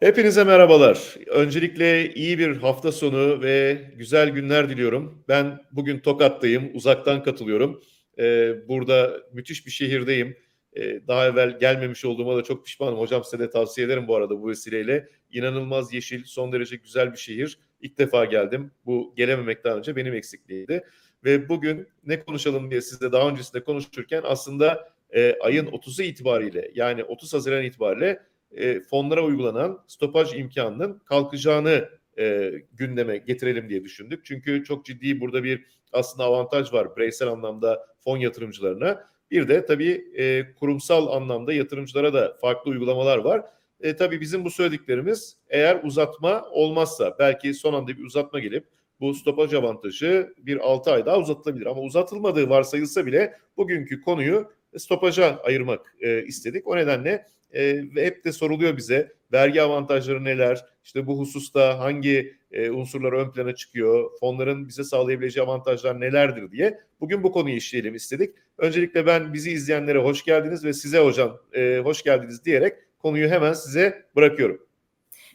Hepinize merhabalar. Öncelikle iyi bir hafta sonu ve güzel günler diliyorum. Ben bugün Tokat'tayım, uzaktan katılıyorum. Ee, burada müthiş bir şehirdeyim. Ee, daha evvel gelmemiş olduğuma da çok pişmanım. Hocam size de tavsiye ederim bu arada bu vesileyle. İnanılmaz yeşil, son derece güzel bir şehir. İlk defa geldim. Bu gelememekten önce benim eksikliğiydi. Ve bugün ne konuşalım diye sizle daha öncesinde konuşurken aslında e, ayın 30'u itibariyle yani 30 Haziran itibariyle e, fonlara uygulanan stopaj imkanının kalkacağını e, gündeme getirelim diye düşündük. Çünkü çok ciddi burada bir aslında avantaj var bireysel anlamda fon yatırımcılarına. Bir de tabii e, kurumsal anlamda yatırımcılara da farklı uygulamalar var. E, tabii bizim bu söylediklerimiz eğer uzatma olmazsa belki son anda bir uzatma gelip bu stopaj avantajı bir 6 ay daha uzatılabilir. Ama uzatılmadığı varsayılsa bile bugünkü konuyu stopaja ayırmak e, istedik. O nedenle e, hep de soruluyor bize vergi avantajları neler, işte bu hususta hangi e, unsurlar ön plana çıkıyor, fonların bize sağlayabileceği avantajlar nelerdir diye bugün bu konuyu işleyelim istedik. Öncelikle ben bizi izleyenlere hoş geldiniz ve size hocam e, hoş geldiniz diyerek konuyu hemen size bırakıyorum.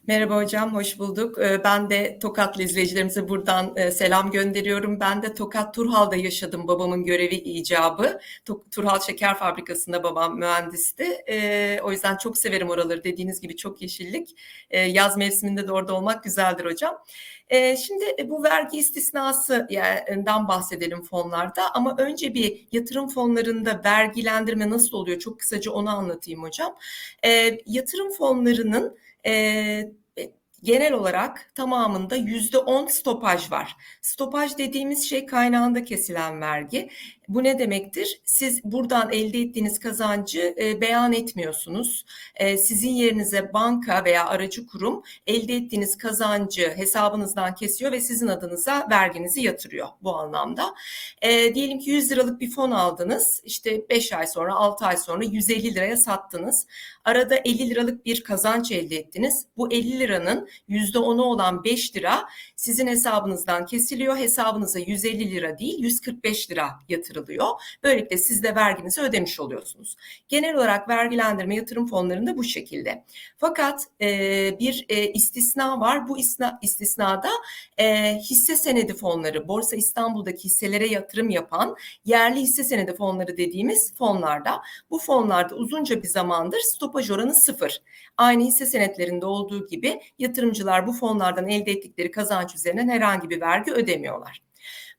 Merhaba hocam, hoş bulduk. Ee, ben de Tokatlı izleyicilerimize buradan e, selam gönderiyorum. Ben de Tokat Turhal'da yaşadım babamın görevi icabı. Turhal Şeker Fabrikası'nda babam mühendisti. Ee, o yüzden çok severim oraları. Dediğiniz gibi çok yeşillik. Ee, yaz mevsiminde de orada olmak güzeldir hocam. Şimdi e, bu vergi istisnasından bahsedelim fonlarda ama önce bir yatırım fonlarında vergilendirme nasıl oluyor çok kısaca onu anlatayım hocam. Yatırım fonlarının genel olarak tamamında yüzde on stopaj var. Stopaj dediğimiz şey kaynağında kesilen vergi. Bu ne demektir? Siz buradan elde ettiğiniz kazancı e, beyan etmiyorsunuz. E, sizin yerinize banka veya aracı kurum elde ettiğiniz kazancı hesabınızdan kesiyor ve sizin adınıza verginizi yatırıyor bu anlamda. E, diyelim ki 100 liralık bir fon aldınız. İşte 5 ay sonra 6 ay sonra 150 liraya sattınız. Arada 50 liralık bir kazanç elde ettiniz. Bu 50 liranın %10'u olan 5 lira sizin hesabınızdan kesiliyor. Hesabınıza 150 lira değil 145 lira yatırılıyor. Böylelikle siz de verginizi ödemiş oluyorsunuz. Genel olarak vergilendirme yatırım fonlarında bu şekilde. Fakat e, bir e, istisna var. Bu istisna, istisnada e, hisse senedi fonları, Borsa İstanbul'daki hisselere yatırım yapan yerli hisse senedi fonları dediğimiz fonlarda. Bu fonlarda uzunca bir zamandır stopaj oranı sıfır. Aynı hisse senetlerinde olduğu gibi yatırımcılar bu fonlardan elde ettikleri kazanç üzerinden herhangi bir vergi ödemiyorlar.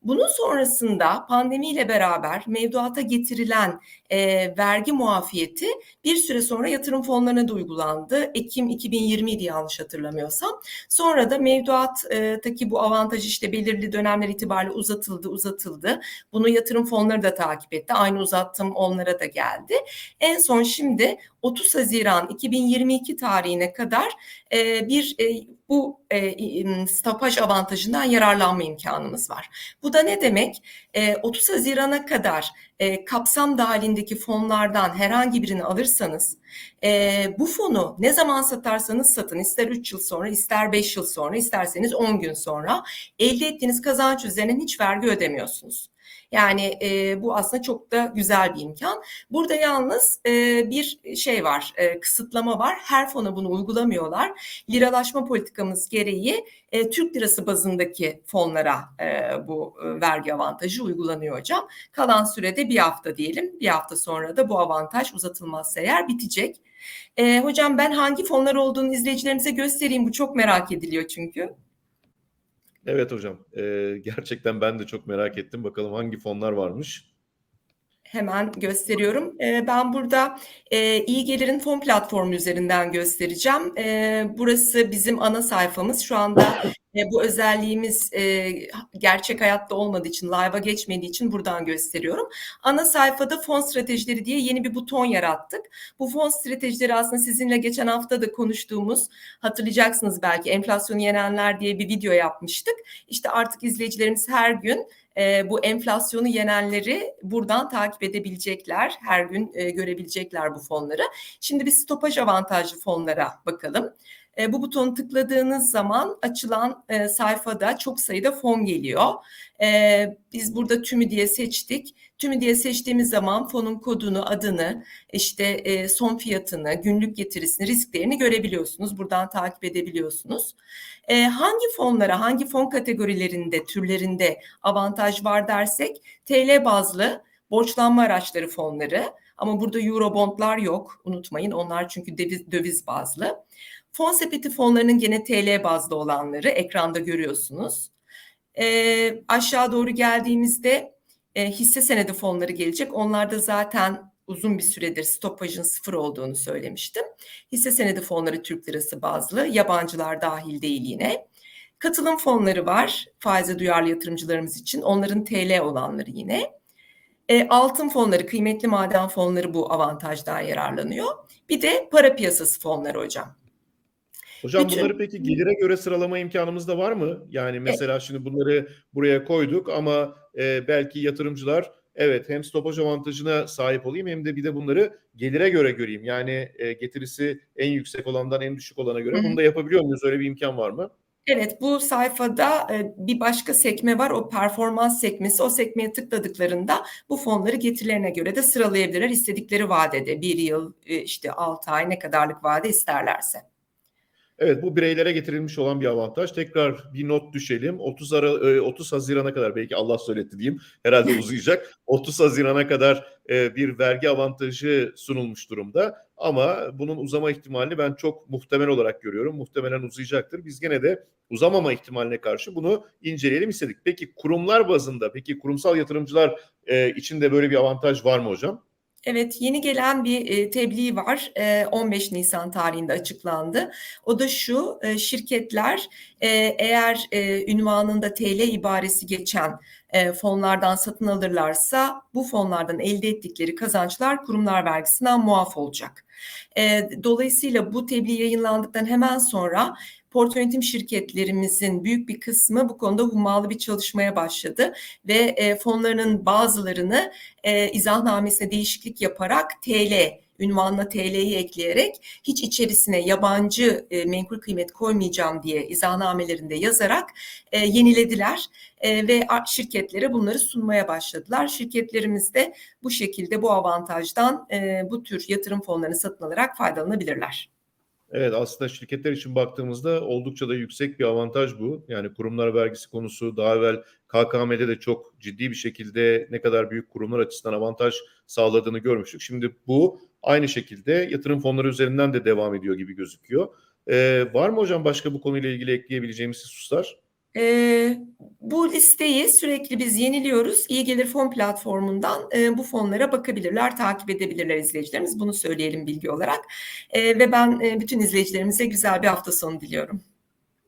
Bunun sonrasında pandemiyle beraber mevduata getirilen e, vergi muafiyeti bir süre sonra yatırım fonlarına da uygulandı. Ekim 2020'ydi yanlış hatırlamıyorsam. Sonra da mevduattaki bu avantaj işte belirli dönemler itibariyle uzatıldı, uzatıldı. Bunu yatırım fonları da takip etti. Aynı uzattım onlara da geldi. En son şimdi 30 Haziran 2022 tarihine kadar e, bir e, bu e, stopaj avantajından yararlanma imkanımız var. Bu da ne demek? E, 30 Haziran'a kadar e, kapsam dahilindeki fonlardan herhangi birini alırsanız e, bu fonu ne zaman satarsanız satın ister 3 yıl sonra ister 5 yıl sonra isterseniz 10 gün sonra elde ettiğiniz kazanç üzerinden hiç vergi ödemiyorsunuz. Yani e, bu aslında çok da güzel bir imkan. Burada yalnız e, bir şey var, e, kısıtlama var. Her fona bunu uygulamıyorlar. Liralaşma politikamız gereği e, Türk lirası bazındaki fonlara e, bu e, vergi avantajı uygulanıyor hocam. Kalan sürede bir hafta diyelim. Bir hafta sonra da bu avantaj uzatılmazsa eğer bitecek. E, hocam ben hangi fonlar olduğunu izleyicilerimize göstereyim. Bu çok merak ediliyor çünkü. Evet hocam. Ee, gerçekten ben de çok merak ettim. Bakalım hangi fonlar varmış. Hemen gösteriyorum. Ee, ben burada e, iyi gelirin fon platformu üzerinden göstereceğim. Ee, burası bizim ana sayfamız. Şu anda e, bu özelliğimiz e, gerçek hayatta olmadığı için, live'a geçmediği için buradan gösteriyorum. Ana sayfada fon stratejileri diye yeni bir buton yarattık. Bu fon stratejileri aslında sizinle geçen hafta da konuştuğumuz, hatırlayacaksınız belki enflasyonu yenenler diye bir video yapmıştık. İşte artık izleyicilerimiz her gün e, bu enflasyonu yenenleri buradan takip edebilecekler. Her gün e, görebilecekler bu fonları. Şimdi bir stopaj avantajlı fonlara bakalım. E, bu butonu tıkladığınız zaman açılan e, sayfada çok sayıda fon geliyor. E, biz burada tümü diye seçtik. Tümü diye seçtiğimiz zaman fonun kodunu, adını, işte e, son fiyatını, günlük getirisini, risklerini görebiliyorsunuz. Buradan takip edebiliyorsunuz. E, hangi fonlara, hangi fon kategorilerinde, türlerinde avantaj var dersek TL bazlı borçlanma araçları fonları ama burada Eurobondlar yok unutmayın onlar çünkü döviz, döviz bazlı. Fon sepeti fonlarının gene TL bazlı olanları ekranda görüyorsunuz. E, aşağı doğru geldiğimizde e, hisse senedi fonları gelecek. Onlarda zaten uzun bir süredir stopajın sıfır olduğunu söylemiştim. Hisse senedi fonları Türk lirası bazlı, yabancılar dahil değil yine. Katılım fonları var faize duyarlı yatırımcılarımız için. Onların TL olanları yine. E, altın fonları, kıymetli maden fonları bu avantajdan yararlanıyor. Bir de para piyasası fonları hocam. Hocam Bütün- bunları peki gelire göre sıralama imkanımız da var mı? Yani mesela şimdi bunları buraya koyduk ama e, belki yatırımcılar evet hem stopaj avantajına sahip olayım hem de bir de bunları gelire göre göreyim. Yani e, getirisi en yüksek olandan en düşük olana göre Hı hı. bunu da yapabiliyor muyuz? Öyle bir imkan var mı? Evet, bu sayfada e, bir başka sekme var. O performans sekmesi. O sekmeye tıkladıklarında bu fonları getirilerine göre de sıralayabilirler. İstedikleri vadede bir yıl, e, işte 6 ay ne kadarlık vade isterlerse. Evet bu bireylere getirilmiş olan bir avantaj. Tekrar bir not düşelim. 30 ara e, 30 Haziran'a kadar belki Allah söyletti diyeyim. Herhalde uzayacak. 30 Haziran'a kadar e, bir vergi avantajı sunulmuş durumda. Ama bunun uzama ihtimalini ben çok muhtemel olarak görüyorum. Muhtemelen uzayacaktır. Biz gene de uzamama ihtimaline karşı bunu inceleyelim istedik. Peki kurumlar bazında, peki kurumsal yatırımcılar e, için de böyle bir avantaj var mı hocam? Evet, yeni gelen bir e, tebliğ var. E, 15 Nisan tarihinde açıklandı. O da şu, e, şirketler e, eğer e, ünvanında TL ibaresi geçen e, fonlardan satın alırlarsa bu fonlardan elde ettikleri kazançlar kurumlar vergisinden muaf olacak. E, dolayısıyla bu tebliğ yayınlandıktan hemen sonra portföy yönetim şirketlerimizin büyük bir kısmı bu konuda hummalı bir çalışmaya başladı ve e, fonlarının bazılarını e, izahnamesine değişiklik yaparak TL ünvanına TL'yi ekleyerek hiç içerisine yabancı e, menkul kıymet koymayacağım diye izahnamelerinde yazarak e, yenilediler e, ve şirketlere bunları sunmaya başladılar. Şirketlerimiz de bu şekilde bu avantajdan e, bu tür yatırım fonlarını satın alarak faydalanabilirler. Evet aslında şirketler için baktığımızda oldukça da yüksek bir avantaj bu. Yani kurumlar vergisi konusu daha evvel KKM'de de çok ciddi bir şekilde ne kadar büyük kurumlar açısından avantaj sağladığını görmüştük. Şimdi bu aynı şekilde yatırım fonları üzerinden de devam ediyor gibi gözüküyor. Ee, var mı hocam başka bu konuyla ilgili ekleyebileceğimiz hususlar? Ee, bu listeyi sürekli biz yeniliyoruz. İyi Gelir Fon platformundan e, bu fonlara bakabilirler, takip edebilirler izleyicilerimiz. Bunu söyleyelim bilgi olarak. Ee, ve ben e, bütün izleyicilerimize güzel bir hafta sonu diliyorum.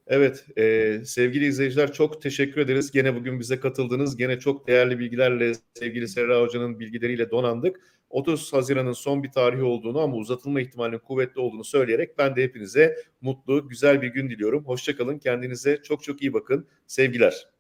Evet e, sevgili izleyiciler çok teşekkür ederiz. Gene bugün bize katıldınız. Gene çok değerli bilgilerle sevgili Serra Hoca'nın bilgileriyle donandık. 30 Haziran'ın son bir tarihi olduğunu ama uzatılma ihtimalinin kuvvetli olduğunu söyleyerek ben de hepinize mutlu, güzel bir gün diliyorum. Hoşçakalın, kendinize çok çok iyi bakın. Sevgiler.